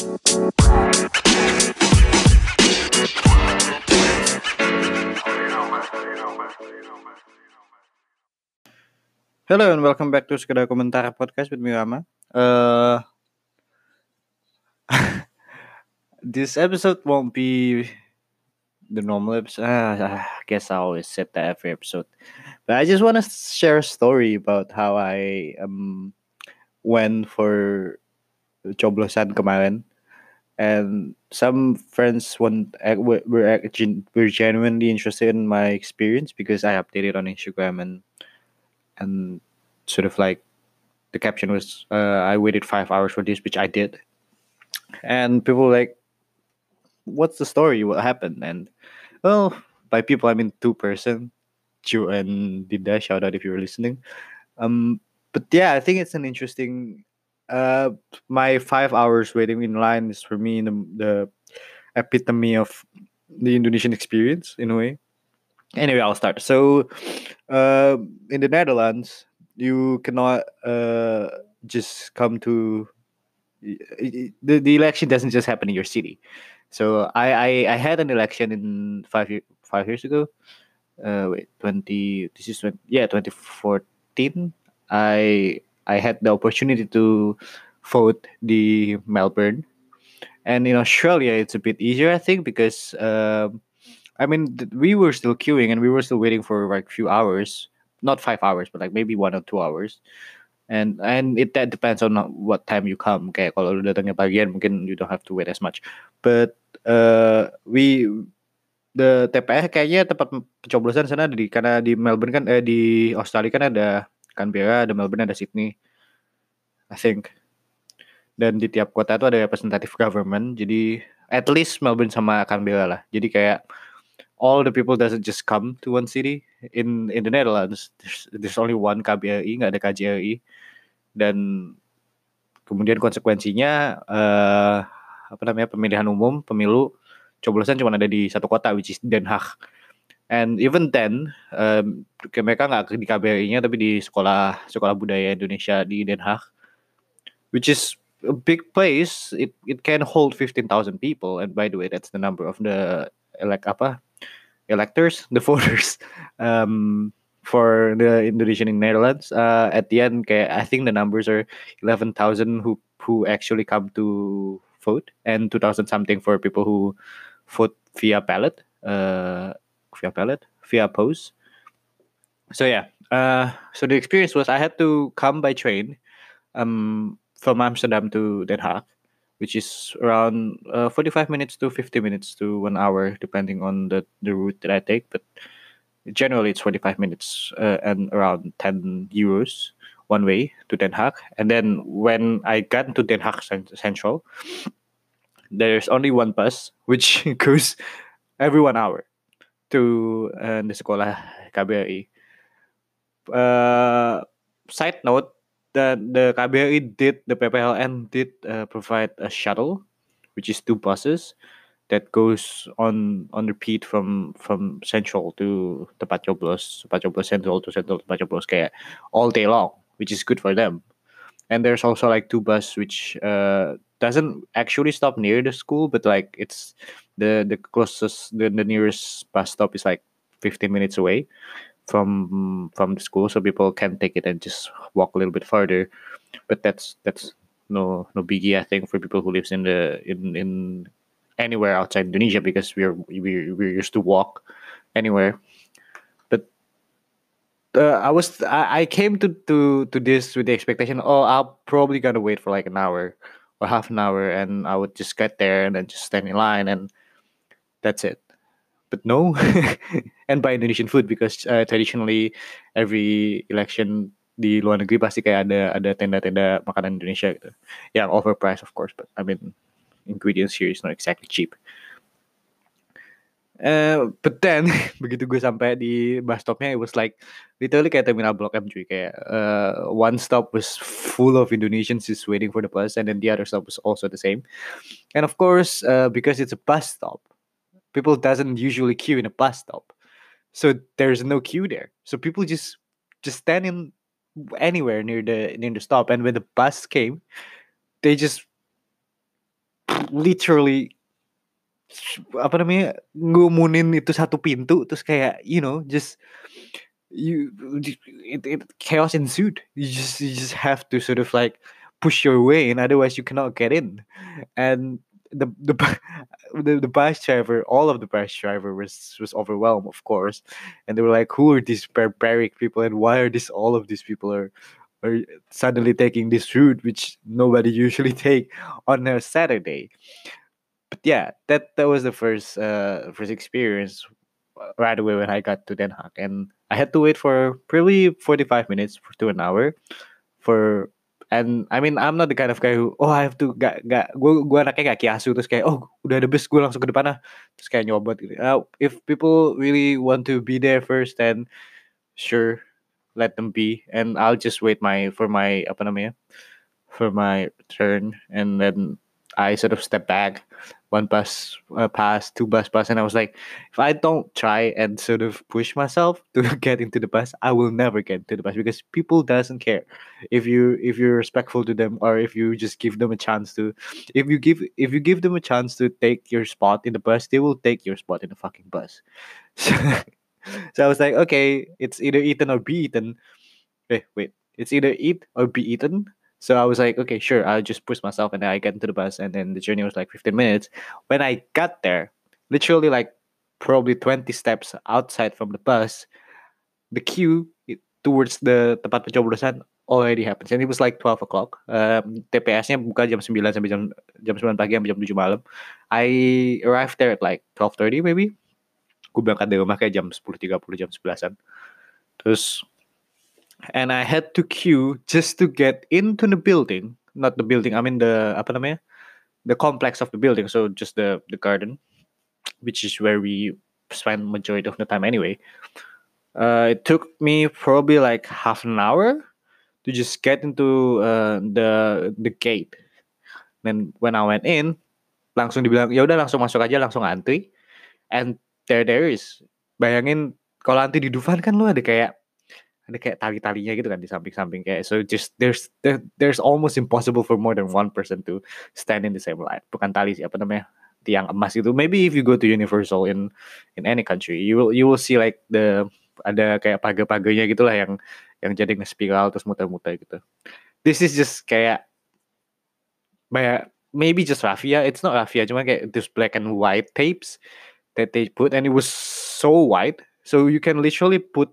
Hello and welcome back to Sekedar Komentar Podcast with me Rama. Uh, this episode won't be the normal episode. Uh, I guess I always said that every episode, but I just want to share a story about how I um went for coblosan kemarin, and some friends want were were, were genuinely interested in my experience because I updated on Instagram and and sort of like the caption was uh, I waited five hours for this, which I did, and people were like, "What's the story? What happened?" And well, by people I mean two person, Ju and Dida. Shout out if you're listening. Um, but yeah, I think it's an interesting. Uh, my five hours waiting in line is for me the, the epitome of the Indonesian experience in a way. Anyway, I'll start. So, uh, in the Netherlands, you cannot uh, just come to the, the election doesn't just happen in your city. So I, I, I had an election in five five years ago. Uh, wait, twenty. This is 20, yeah, twenty fourteen. I I had the opportunity to vote the Melbourne, and in Australia it's a bit easier, I think, because um, I mean we were still queuing and we were still waiting for like few hours, not five hours, but like maybe one or two hours. And and it that depends on what time you come. Kayak kalau lu datangnya pagian mungkin you don't have to wait as much. But uh, we the TPS kayaknya tempat pencoblosan sana di karena di Melbourne kan eh di Australia kan ada Canberra, ada Melbourne, ada Sydney. I think. Dan di tiap kota itu ada representative government. Jadi at least Melbourne sama Canberra lah. Jadi kayak all the people doesn't just come to one city in in the Netherlands there's, there's only one KBRI nggak ada KJRI dan kemudian konsekuensinya uh, apa namanya pemilihan umum pemilu coblosan cuma ada di satu kota which is Den Haag and even then um, mereka nggak di KBRI-nya tapi di sekolah sekolah budaya Indonesia di Den Haag which is a big place. It it can hold 15,000 people. And by the way that's the number of the elect apa electors, the voters um, for the Indonesian in Netherlands. Uh, at the end, I think the numbers are eleven thousand who who actually come to vote, and two thousand something for people who vote via ballot, uh, via pallet, via post. So yeah, uh, so the experience was I had to come by train, um, from Amsterdam to Den Haag, which is around uh, 45 minutes to 50 minutes to one hour, depending on the, the route that I take. But generally, it's 45 minutes uh, and around 10 euros one way to Den Haag. And then when I got to Den Haag Central, there's only one bus which goes every one hour to uh, the sekolah KBRI. Uh, side note, the the KBRI did the PPLN did uh, provide a shuttle, which is two buses that goes on on repeat from from central to tempat coblos, tempat coblos central to central tempat coblos kayak all day long, which is good for them. And there's also like two bus which uh, doesn't actually stop near the school, but like it's the the closest the, the nearest bus stop is like 15 minutes away from from the school so people can take it and just walk a little bit further but that's that's no no biggie i think for people who lives in the in in anywhere outside indonesia because we're we're, we're used to walk anywhere. But uh, i was I, I came to to to this with the expectation oh i'll probably gonna wait for like an hour or half an hour and i would just get there and then just stand in line and that's it. But no and buy Indonesian food because uh, traditionally every election di luar negeri pasti kayak ada ada tenda-tenda makanan Indonesia gitu. Yang overpriced of course but I mean ingredients here is not exactly cheap. Uh, but then begitu gue sampai di bus stopnya it was like literally kayak terminal Blok M cuy. Kayak uh, one stop was full of Indonesians just waiting for the bus and then the other stop was also the same. And of course uh, because it's a bus stop people doesn't usually queue in a bus stop. So there's no queue there. So people just just stand in anywhere near the near the stop. And when the bus came they just literally apa namanya ngumunin itu satu pintu. Terus kayak you know just you it, it chaos ensued. You just you just have to sort of like push your way in. Otherwise you cannot get in. And the the the, bus driver all of the bus driver was was overwhelmed of course. And they were like who are these barbaric people and why are this all of these people are are suddenly taking this route which nobody usually take on a saturday? But yeah, that that was the first uh first experience uh, right away when I got to Den Haag, and I had to wait for probably forty five minutes to an hour for and I mean I'm not the kind of guy who oh I have to gak gak gue gue anaknya gak kiasu terus kayak oh udah ada bus gue langsung ke depan ah terus kayak nyobot gitu. Uh, if people really want to be there first then sure let them be. And I'll just wait my for my apa namanya for my turn. And then I sort of step back one bus uh, pass, two bus pass, and I was like, if I don't try and sort of push myself to get into the bus, I will never get into the bus because people doesn't care if you if you're respectful to them or if you just give them a chance to. If you give if you give them a chance to take your spot in the bus, they will take your spot in the fucking bus. So, so I was like, okay, it's either eaten or be eaten. Wait, wait, it's either eat or be eaten so I was like, okay, sure, I'll just push myself and then I get into the bus and then the journey was like 15 minutes. When I got there, literally like probably 20 steps outside from the bus, the queue towards the tempat pencoblosan already happens and it was like 12 o'clock. Um, TPS-nya buka jam 9 sampai jam jam 9 pagi sampai jam 7 malam. I arrived there at like 12.30 maybe. Gue berangkat dari rumah kayak jam 10.30 jam 11-an. Terus and I had to queue just to get into the building. Not the building, I mean the apa namanya? The complex of the building. So just the the garden, which is where we spend majority of the time anyway. Uh, it took me probably like half an hour to just get into uh, the the gate. Then when I went in, langsung dibilang ya udah langsung masuk aja langsung antri. And there there is. Bayangin kalau antri di Dufan kan lu ada kayak ada kayak tali-talinya gitu kan di samping-samping kayak so just there's there, there's almost impossible for more than one person to stand in the same line. Bukan tali sih apa namanya tiang emas itu maybe if you go to Universal in in any country you will you will see like the ada kayak pagar-pagarnya gitulah yang yang jadi nge-spiral terus muter-muter gitu. This is just kayak banyak maybe just raffia it's not raffia cuma kayak this black and white tapes that they put and it was so white so you can literally put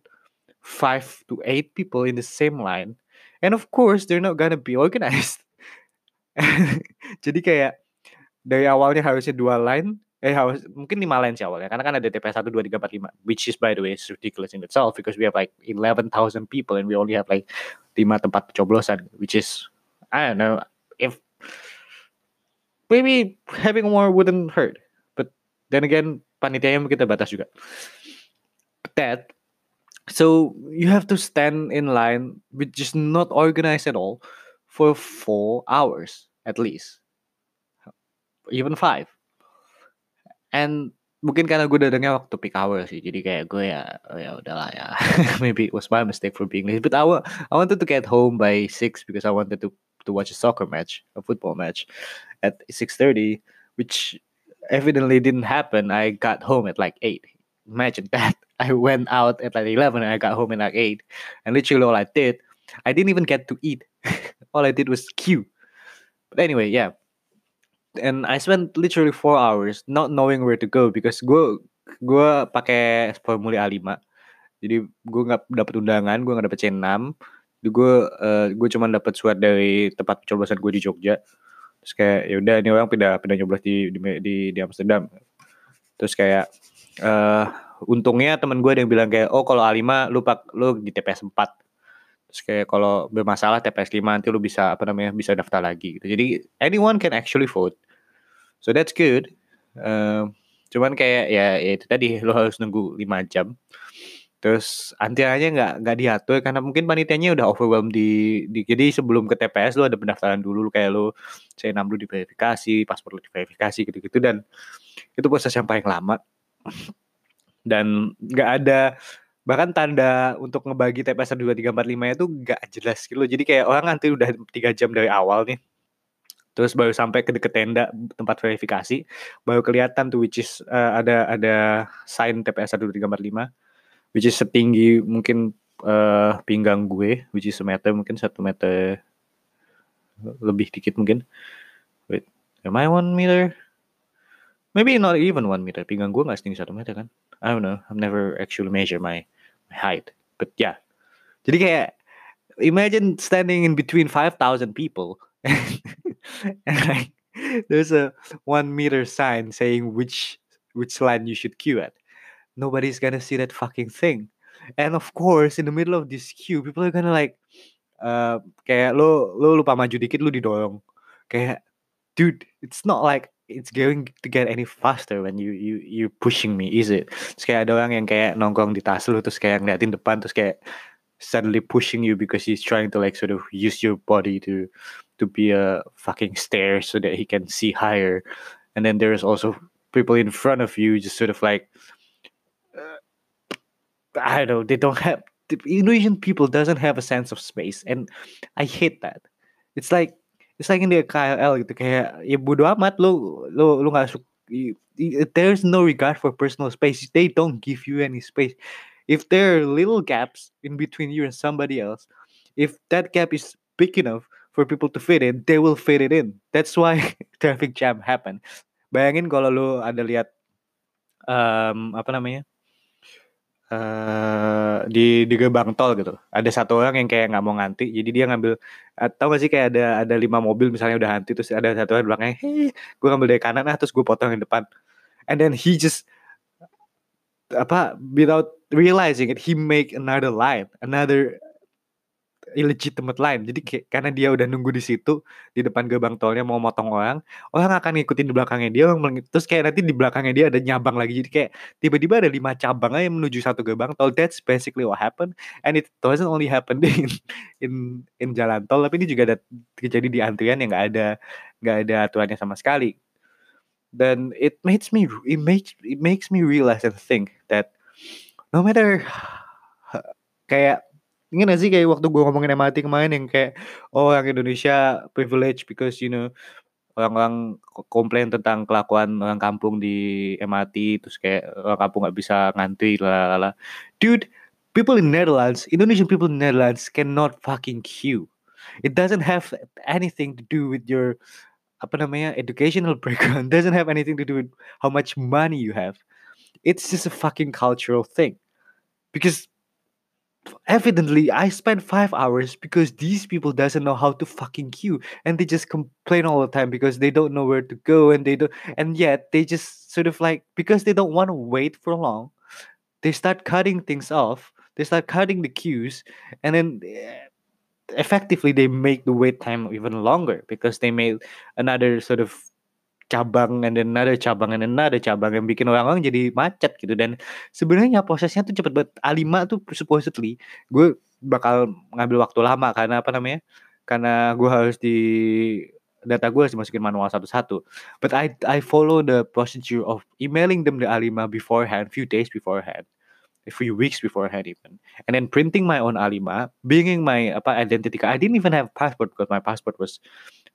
five to eight people in the same line and of course they're not gonna be organized. Jadi kayak dari awalnya harusnya dua line eh harus mungkin lima line sih awalnya karena kan ada TPS satu dua tiga empat lima which is by the way ridiculous in itself because we have like eleven thousand people and we only have like lima tempat pencoblosan which is I don't know if maybe having more wouldn't hurt but then again panitianya kita batas juga. That so you have to stand in line, which is not organized at all, for four hours at least, even five. And mungkin karena gue datangnya waktu peak hour sih, jadi kayak gue ya, oh ya udahlah ya. Maybe it was my mistake for being late, but I, I wanted to get home by six because I wanted to to watch a soccer match, a football match, at six thirty, which evidently didn't happen. I got home at like eight. Imagine that. I went out at like 11 and I got home at like 8. And literally all I did, I didn't even get to eat. all I did was queue. But anyway, yeah. And I spent literally four hours not knowing where to go because gue gue pakai formulir A5. Jadi gue nggak dapet undangan, gue nggak dapet C6. Gue uh, gue cuma dapet surat dari tempat pencoblosan gue di Jogja. Terus kayak ya udah ini orang pindah pindah nyoblos di di di, Amsterdam. Terus kayak uh, untungnya temen gue ada yang bilang kayak oh kalau A5 lu pak lu di TPS 4 terus kayak kalau bermasalah TPS 5 nanti lu bisa apa namanya bisa daftar lagi gitu. Jadi anyone can actually vote. So that's good. Uh, cuman kayak ya, ya itu tadi lu harus nunggu 5 jam. Terus antriannya nggak nggak diatur karena mungkin panitianya udah overwhelmed di, di jadi sebelum ke TPS lu ada pendaftaran dulu kayak lu saya 6 lu diverifikasi paspor lu diverifikasi gitu-gitu dan itu proses yang paling lama dan nggak ada bahkan tanda untuk ngebagi TPS 1, 2, 3, 4, 5 itu nggak jelas gitu loh. Jadi kayak orang nanti udah tiga jam dari awal nih. terus baru sampai ke deket tenda tempat verifikasi baru kelihatan tuh which is uh, ada ada sign TPS 1345 which is setinggi mungkin uh, pinggang gue which is semeter mungkin satu meter lebih dikit mungkin wait am I one meter maybe not even one meter pinggang gue nggak setinggi satu meter kan I don't know I've never actually measured my, height but yeah jadi kayak imagine standing in between 5,000 people and like there's a one meter sign saying which which line you should queue at. Nobody's gonna see that fucking thing. And of course, in the middle of this queue, people are gonna like uh, kayak lo lo lupa maju dikit lo didorong. Kayak dude, it's not like it's going to get any faster when you you you pushing me, is it? Terus kayak ada orang yang kayak nongkrong di tas lu terus kayak ngeliatin depan terus kayak suddenly pushing you because he's trying to like sort of use your body to to be a fucking stair so that he can see higher and then there's also people in front of you just sort of like uh, i don't know they don't have the indonesian people doesn't have a sense of space and i hate that it's like it's like in the KLL gitu kayak ya bodo amat lo lo lo nggak there's no regard for personal space they don't give you any space if there are little gaps in between you and somebody else if that gap is big enough for people to fit in, they will fit it in. That's why traffic jam happen. Bayangin kalau lu ada lihat um, apa namanya? Uh, di di gerbang tol gitu. Ada satu orang yang kayak nggak mau nganti jadi dia ngambil atau gak sih kayak ada ada lima mobil misalnya udah anti terus ada satu orang belakangnya hei gue ngambil dari kanan ah terus gue potong yang depan. And then he just apa without realizing it he make another line another illegitimate line. Jadi kayak, karena dia udah nunggu di situ di depan gerbang tolnya mau motong orang, orang akan ngikutin di belakangnya dia, terus kayak nanti di belakangnya dia ada nyabang lagi. Jadi kayak tiba-tiba ada lima cabang aja menuju satu gerbang tol. That's basically what happened. And it doesn't only happen in in, in jalan tol, tapi ini juga ada terjadi di antrian yang nggak ada nggak ada aturannya sama sekali. Dan it makes me it makes it makes me realize and think that no matter kayak Ingat gak sih kayak waktu gue ngomongin MRT kemarin yang kayak oh yang Indonesia privilege because you know orang-orang komplain tentang kelakuan orang kampung di MRT terus kayak orang kampung nggak bisa ngantri lalala. Dude, people in Netherlands, Indonesian people in Netherlands cannot fucking queue. It doesn't have anything to do with your apa namanya educational background. Doesn't have anything to do with how much money you have. It's just a fucking cultural thing. Because evidently I spent five hours because these people doesn't know how to fucking queue. And they just complain all the time because they don't know where to go and they don't and yet they just sort of like because they don't want to wait for long they start cutting things off they start cutting the queues and then eh, effectively they make the wait time even longer because they made another sort of cabang and then another cabang and then another cabang yang bikin orang-orang jadi macet gitu. Dan sebenarnya prosesnya tuh cepet banget. A5 tuh supposedly gue bakal ngambil waktu lama karena apa namanya? Karena gue harus di data gue harus dimasukin manual satu-satu. But I I follow the procedure of emailing them the A5 beforehand few days beforehand a few weeks beforehand even and then printing my own A5 bringing my apa identity card. I didn't even have passport because my passport was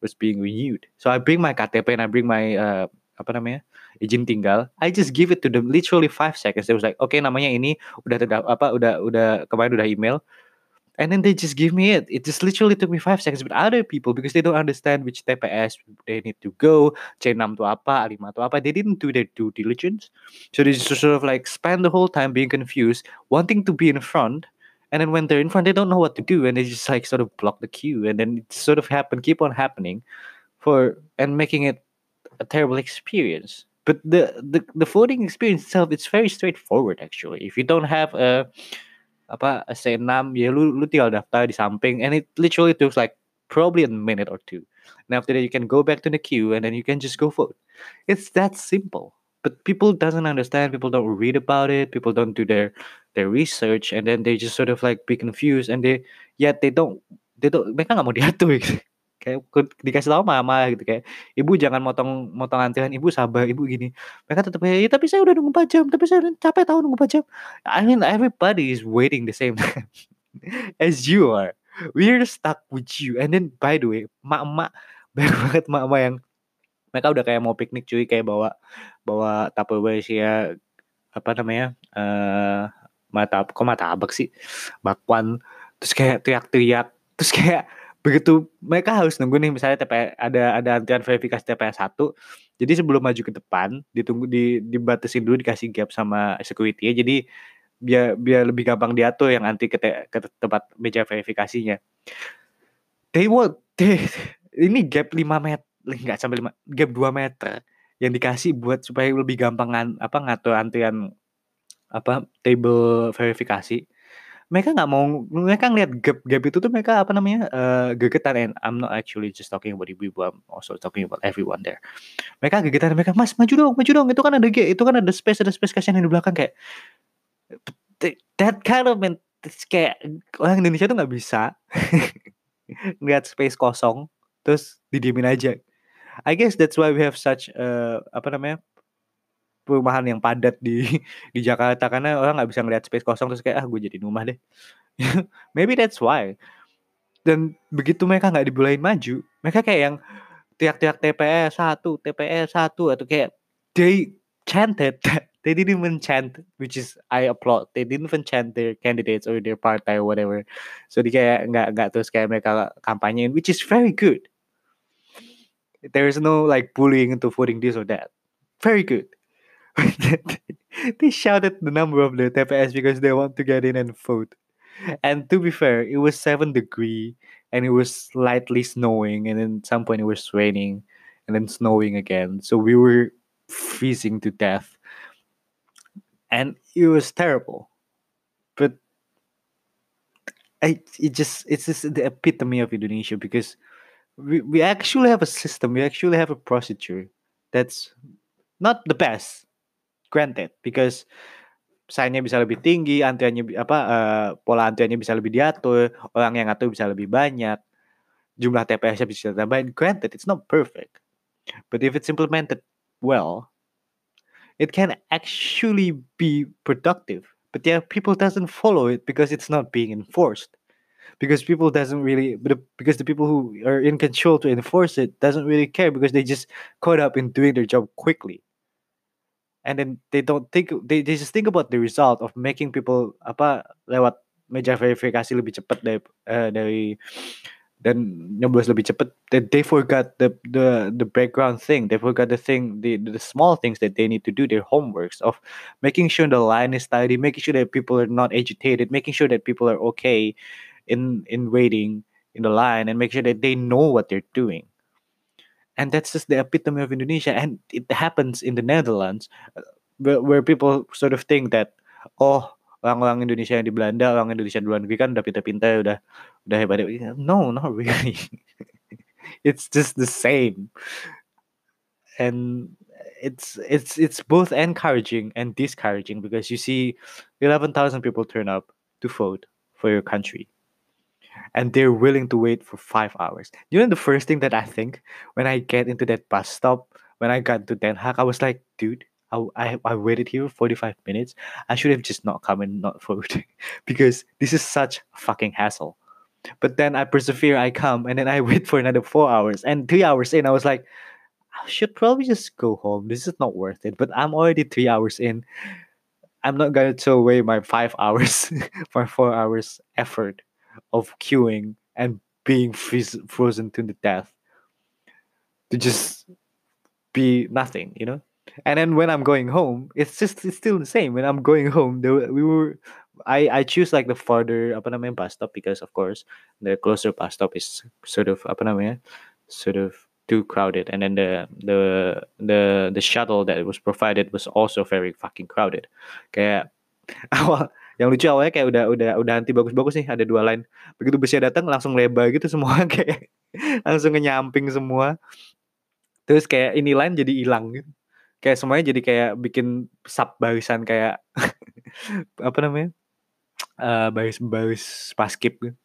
was being renewed. So I bring my KTP and I bring my uh, apa namanya izin tinggal. I just give it to them literally five seconds. They was like, okay namanya ini udah terda apa udah udah kemarin udah email. And then they just give me it. It just literally took me five seconds. But other people, because they don't understand which TPS they need to go, C6 itu apa, A5 itu apa, they didn't do their due diligence. So they just sort of like spend the whole time being confused, wanting to be in front, and then when they're in front they don't know what to do and they just like sort of block the queue and then it sort of happen keep on happening for and making it a terrible experience. But the the, the voting experience itself it's very straightforward actually. If you don't have a apa a C6 ya lu lu tinggal daftar di samping and it literally takes like probably a minute or two. And after that you can go back to the queue and then you can just go vote it's that simple but people doesn't understand people don't read about it people don't do their their research and then they just sort of like be confused and they yet they don't they don't mereka nggak mau diatur gitu. kayak dikasih tahu mama gitu. Kayak ibu jangan motong motong antrian ibu sabar ibu gini. Mereka tetap ya tapi saya udah nunggu 4 jam tapi saya udah capek tahu nunggu 4 jam. I mean everybody is waiting the same time as you are. We're stuck with you. And then by the way mak-mak banyak banget mama yang mereka udah kayak mau piknik cuy kayak bawa bawa tupperware sih ya apa namanya eh mata kok mata abak sih? Bakwan. Terus kayak teriak-teriak. Terus kayak begitu mereka harus nunggu nih misalnya TPS ada ada antrian verifikasi TPS 1 jadi sebelum maju ke depan ditunggu di dibatasin dulu dikasih gap sama security ya jadi biar biar lebih gampang diatur yang anti ke, te, ke tempat meja verifikasinya. They want they, ini gap 5 meter nggak sampai 5 gap 2 meter yang dikasih buat supaya lebih gampang apa ngatur antrian apa table verifikasi. Mereka nggak mau mereka ngeliat gap gap itu tuh mereka apa namanya uh, gegetan and I'm not actually just talking about ibu-ibu I'm also talking about everyone there. Mereka gegetan mereka mas maju dong maju dong. Itu kan ada gap itu kan ada space ada space kasihan yang di belakang kayak that kind of man kayak orang Indonesia tuh nggak bisa ngeliat space kosong terus didiemin aja I guess that's why we have such uh, apa namanya perumahan yang padat di di Jakarta. Karena orang nggak bisa ngeliat space kosong terus kayak ah gue jadi rumah deh. Maybe that's why. Dan begitu mereka nggak dibolehin maju mereka kayak yang tiak-tiak TPS satu TPS satu atau kayak they chanted. They didn't even chant which is I applaud. They didn't even chant their candidates or their party or whatever. So dia kayak nggak nggak terus kayak mereka kampanyein which is very good there is no like bullying into voting this or that very good they shouted the number of the TPS because they want to get in and vote. And to be fair, it was seven degree and it was slightly snowing, and then some point it was raining and then snowing again. So we were freezing to death. And it was terrible. But I it just it's just the epitome of Indonesia because we, we actually have a system, we actually have a procedure that's not the best granted because sign bisa lebih tinggi, antriannya apa uh, pola antriannya bisa lebih diatur, orang yang ngatur bisa lebih banyak, jumlah TPS-nya bisa tambahin. Granted, it's not perfect, but if it's implemented well, it can actually be productive. But yeah, people doesn't follow it because it's not being enforced. Because people doesn't really, because the people who are in control to enforce it doesn't really care because they just caught up in doing their job quickly. And then they don't think they, they just think about the result of making people apa lewat meja verifikasi lebih cepat dari uh, dari dan nyoblos lebih cepat. They, they forgot the the the background thing. They forgot the thing the the small things that they need to do their homeworks of making sure the line is tidy making sure that people are not agitated making sure that people are okay in in waiting in the line and make sure that they know what they're doing and that's just the epitome of Indonesia. And it happens in the Netherlands, uh, where, where people sort of think that oh orang-orang Indonesia yang di Belanda, orang Indonesia di luar negeri kan udah pintar-pintar, udah udah hebat. No, not really. it's just the same, and it's it's it's both encouraging and discouraging because you see, eleven thousand people turn up to vote for your country and they're willing to wait for five hours. You know, the first thing that I think when I get into that bus stop, when I got to Den Haag, I was like, dude, I, I, I waited here 45 minutes. I should have just not come and not vote because this is such a fucking hassle. But then I persevere, I come, and then I wait for another four hours. And three hours in, I was like, I should probably just go home. This is not worth it. But I'm already three hours in. I'm not gonna throw away my five hours, my four hours effort of queuing and being freeze, frozen to the death to just be nothing, you know. And then when I'm going home, it's just it's still the same. When I'm going home, we were I I choose like the farther apa namanya bus stop because of course the closer bus stop is sort of apa namanya sort of too crowded and then the the the the shuttle that was provided was also very fucking crowded awal yang lucu awalnya kayak udah udah udah anti bagus-bagus nih ada dua line. Begitu busnya datang langsung lebar gitu semua kayak langsung nyamping semua. Terus kayak ini line jadi hilang gitu. Kayak semuanya jadi kayak bikin sub barisan kayak apa namanya? Uh, baris baris paskip gitu.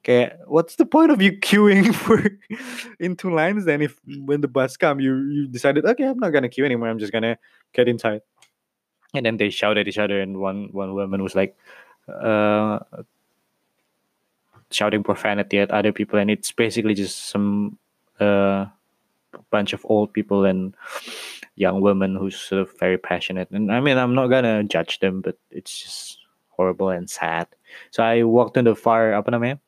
Kayak what's the point of you queuing for in two lines then if when the bus come you you decided okay I'm not gonna queue anymore. I'm just gonna get inside and then they shout at each other and one one woman was like uh, shouting profanity at other people and it's basically just some uh, bunch of old people and young women who's sort of very passionate. And I mean, I'm not gonna judge them, but it's just horrible and sad. So I walked to the far apa namanya?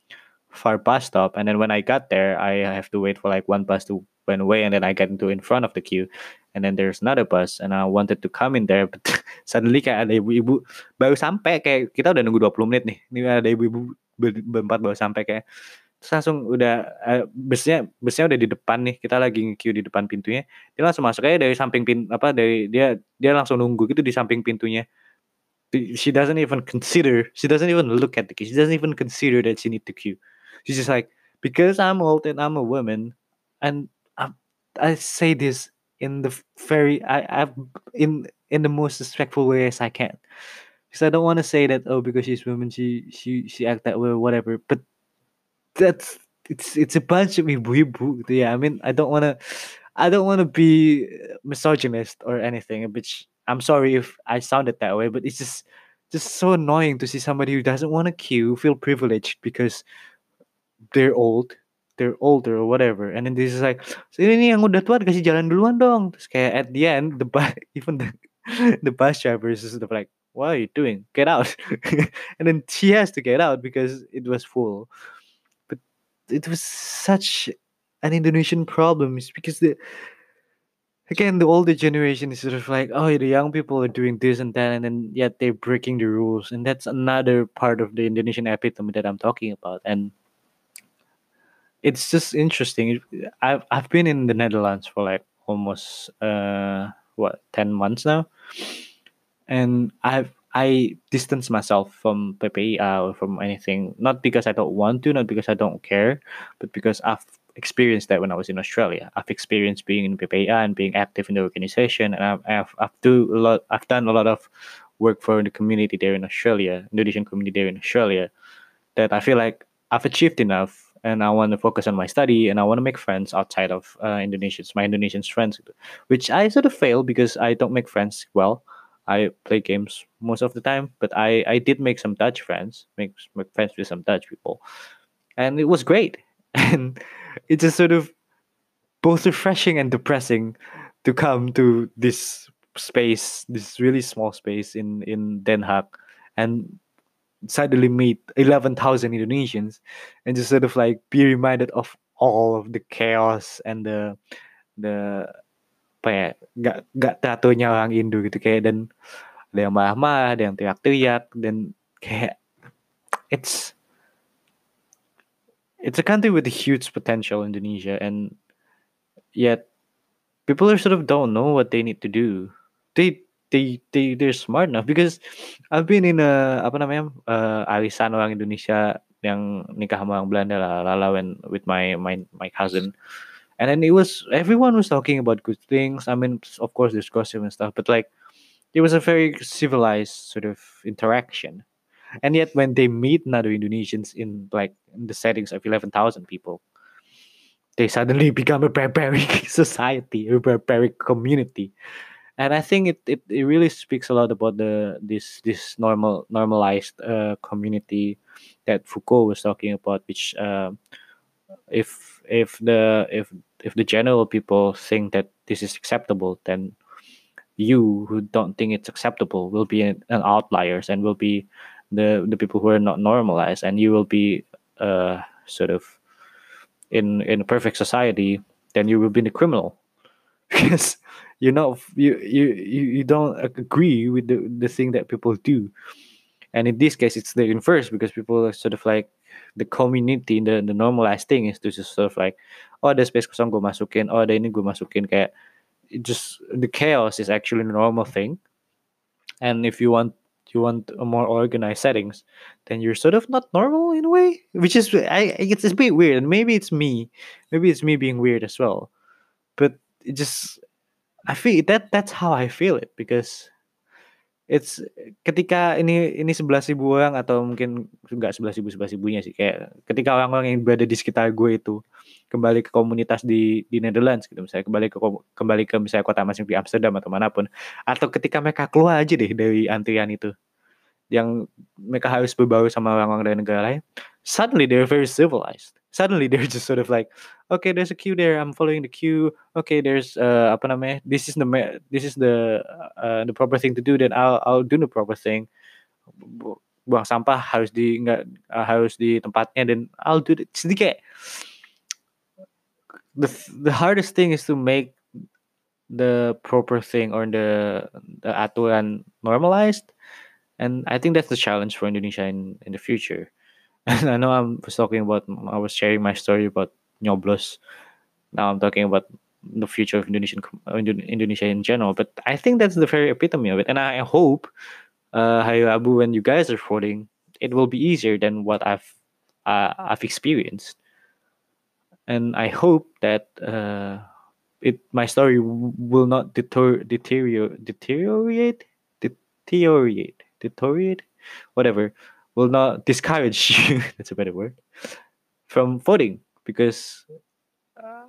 Far bus stop and then when I got there I have to wait for like one bus to went away and then I get into in front of the queue and then there's another bus and I wanted to come in there but suddenly kayak ada ibu-ibu baru sampai kayak kita udah nunggu 20 menit nih ini ada ibu-ibu berempat baru sampai kayak terus langsung udah uh, busnya busnya udah di depan nih kita lagi queue di depan pintunya dia langsung masuk aja dari samping pin apa dari dia dia langsung nunggu gitu di samping pintunya. She doesn't even consider she doesn't even look at the queue she doesn't even consider that she need to queue she's just like because I'm old and I'm a woman and I, I say this in the very I I've in in the most respectful way as I can. Because I don't want to say that oh because she's woman she she she act that way or whatever. But that's it's it's a bunch of ibu yeah I mean I don't want to I don't want to be misogynist or anything which I'm sorry if I sounded that way but it's just just so annoying to see somebody who doesn't want to queue feel privileged because they're old they're older or whatever. And then this is like ini yang udah tua dikasih jalan duluan dong. Terus kayak at the end the bus even the the bus driver is like what are you doing? Get out. And then she has to get out because it was full. But it was such an indonesian problem because the again the older generation is sort of like oh the young people are doing this and that and then yet they're breaking the rules. And that's another part of the indonesian epitome that i'm talking about. And it's just interesting. I've I've been in the Netherlands for like almost uh what ten months now, and I've I distance myself from PPIA or from anything. Not because I don't want to, not because I don't care, but because I've experienced that when I was in Australia. I've experienced being in PPIA and being active in the organization, and I've I've, I've do a lot. I've done a lot of work for the community there in Australia, Indonesian community there in Australia. That I feel like I've achieved enough and I want to focus on my study and I want to make friends outside of uh, Indonesians, my Indonesian friends, which I sort of fail because I don't make friends well. I play games most of the time, but I, I did make some Dutch friends, make, make friends with some Dutch people, and it was great. And it's just sort of both refreshing and depressing to come to this space, this really small space in in Den Haag, and suddenly meet 11,000 Indonesians and just sort of like be reminded of all of the chaos and the the apa ya gak gak tatonya orang Indo gitu kayak dan ada yang marah-marah ada yang teriak-teriak dan kayak it's it's a country with a huge potential Indonesia and yet people are sort of don't know what they need to do. They they they they're smart enough. Because I've been in a apa namanya uh, arisan orang Indonesia yang nikah sama orang Belanda lah lala when with my my my cousin. And then it was everyone was talking about good things. I mean of course there's gossip and stuff but like it was a very civilized sort of interaction. And yet when they meet another Indonesians in like in the settings of 11,000 people they suddenly become a barbaric society a barbaric community and I think it, it, it really speaks a lot about the this this normal normalized uh, community that Foucault was talking about, which uh, if if the if if the general people think that this is acceptable, then you who don't think it's acceptable will be an, an outliers and will be the the people who are not normalized, and you will be uh, sort of in in a perfect society. Then you will be the criminal because you're not you you you don't agree with the the thing that people do. And in this case it's the inverse because people are sort of like the community the the normalized thing is to just sort of like oh ada space kosong gue masukin oh ada ini gue masukin kayak just the chaos is actually a normal thing. And if you want you want a more organized settings then you're sort of not normal in a way which is i it's a bit weird. And maybe it's me maybe it's me being weird as well. But it just I feel that that's how I feel it because it's ketika ini ini sebelas ribu orang atau mungkin enggak sebelas ribu sebelas ribunya sih kayak ketika orang-orang yang berada di sekitar gue itu kembali ke komunitas di di Netherlands gitu misalnya kembali ke kembali ke misalnya kota masing di Amsterdam atau mana pun atau ketika mereka keluar aja deh dari antrian itu yang mereka harus berbaur sama orang-orang dari negara lain suddenly they're very civilized suddenly they're just sort of like, okay, there's a queue there. I'm following the queue. Okay, there's uh apa namanya? This is the this is the uh, the proper thing to do. Then I'll I'll do the proper thing. Buang sampah harus di nggak uh, harus di tempatnya dan I'll do it. Kayak the the hardest thing is to make the proper thing or the the aturan normalized and i think that's the challenge for indonesia in in the future and i know i was talking about i was sharing my story about nyoblos now i'm talking about the future of indonesian uh, indonesia in general but i think that's the very epitome of it. And i hope uh Hayo Abu, when you guys are voting it will be easier than what i've uh, i've experienced. And i hope that uh it my story will not deter, deteriorate deteriorate? Deteriorate? Deteriorate? Whatever will not discourage you that's a better word from voting because uh,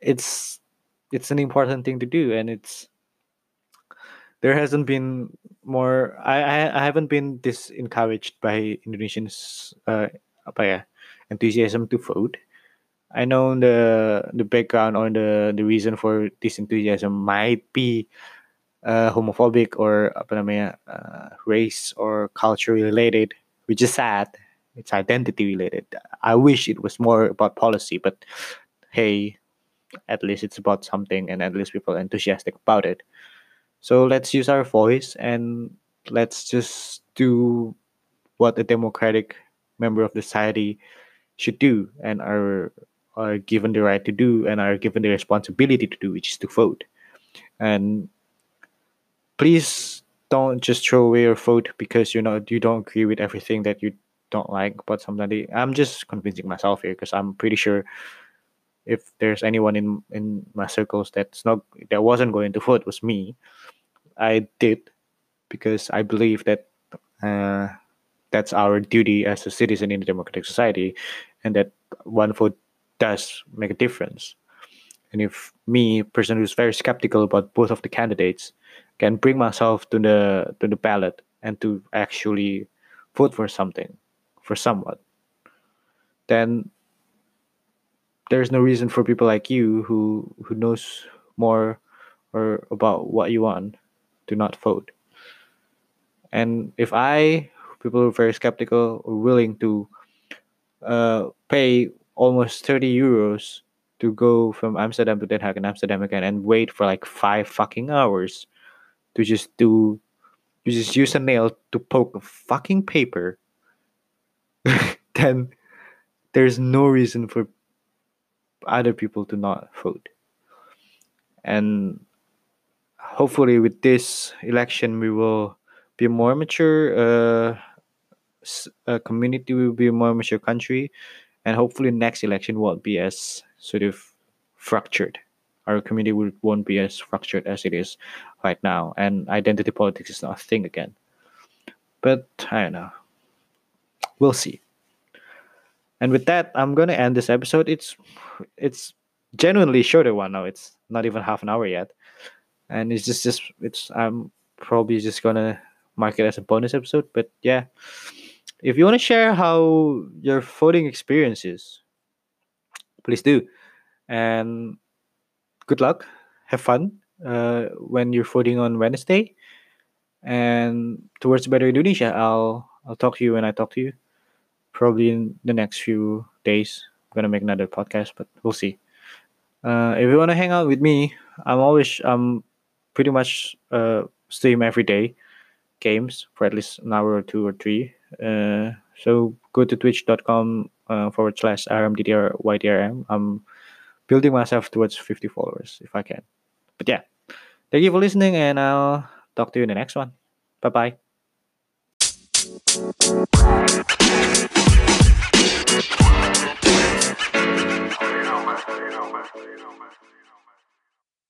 it's it's an important thing to do and it's there hasn't been more I, I, I haven't been this encouraged by Indonesians uh, apa ya enthusiasm to vote. I know the the background or the the reason for this enthusiasm might be uh, homophobic or apa namanya uh, race or culture related, which is sad. It's identity related. I wish it was more about policy, but hey, at least it's about something, and at least people are enthusiastic about it. So let's use our voice and let's just do what a democratic member of society should do and our are given the right to do and are given the responsibility to do, which is to vote. And please don't just throw away your vote because you know you don't agree with everything that you don't like but somebody. I'm just convincing myself here because I'm pretty sure if there's anyone in in my circles that's not that wasn't going to vote was me. I did because I believe that uh, that's our duty as a citizen in a democratic society, and that one vote does make a difference. And if me, person who's very skeptical about both of the candidates, can bring myself to the to the ballot and to actually vote for something, for someone, then there's no reason for people like you who who knows more or about what you want to not vote. And if I, people who are very skeptical, are willing to uh, pay almost 30 euros to go from Amsterdam to Den Haag and Amsterdam again and wait for like five fucking hours to just do you just use a nail to poke a fucking paper then there's no reason for other people to not vote. And hopefully with this election we will be more mature uh, a community will be a more mature country and hopefully next election won't be as sort of fractured our community will, won't be as fractured as it is right now and identity politics is not a thing again. But i don't know. We'll see. And with that i'm gonna end this episode. It's it's genuinely shorter one now. It's not even half an hour yet. And it's just just it's i'm probably just gonna mark it as a bonus episode but yeah. If you want to share how your voting experience is, please do. And good luck. Have fun uh, when you're voting on Wednesday. And towards Better Indonesia, I'll I'll talk to you when I talk to you. Probably in the next few days. I'm gonna make another podcast, but we'll see. Uh, if you want to hang out with me, I'm always um pretty much uh stream every day games for at least an hour or two or three uh, so go to twitch.com uh, forward slash rmddrydrm. I'm building myself towards 50 followers if I can. But yeah, thank you for listening, and I'll talk to you in the next one. Bye bye.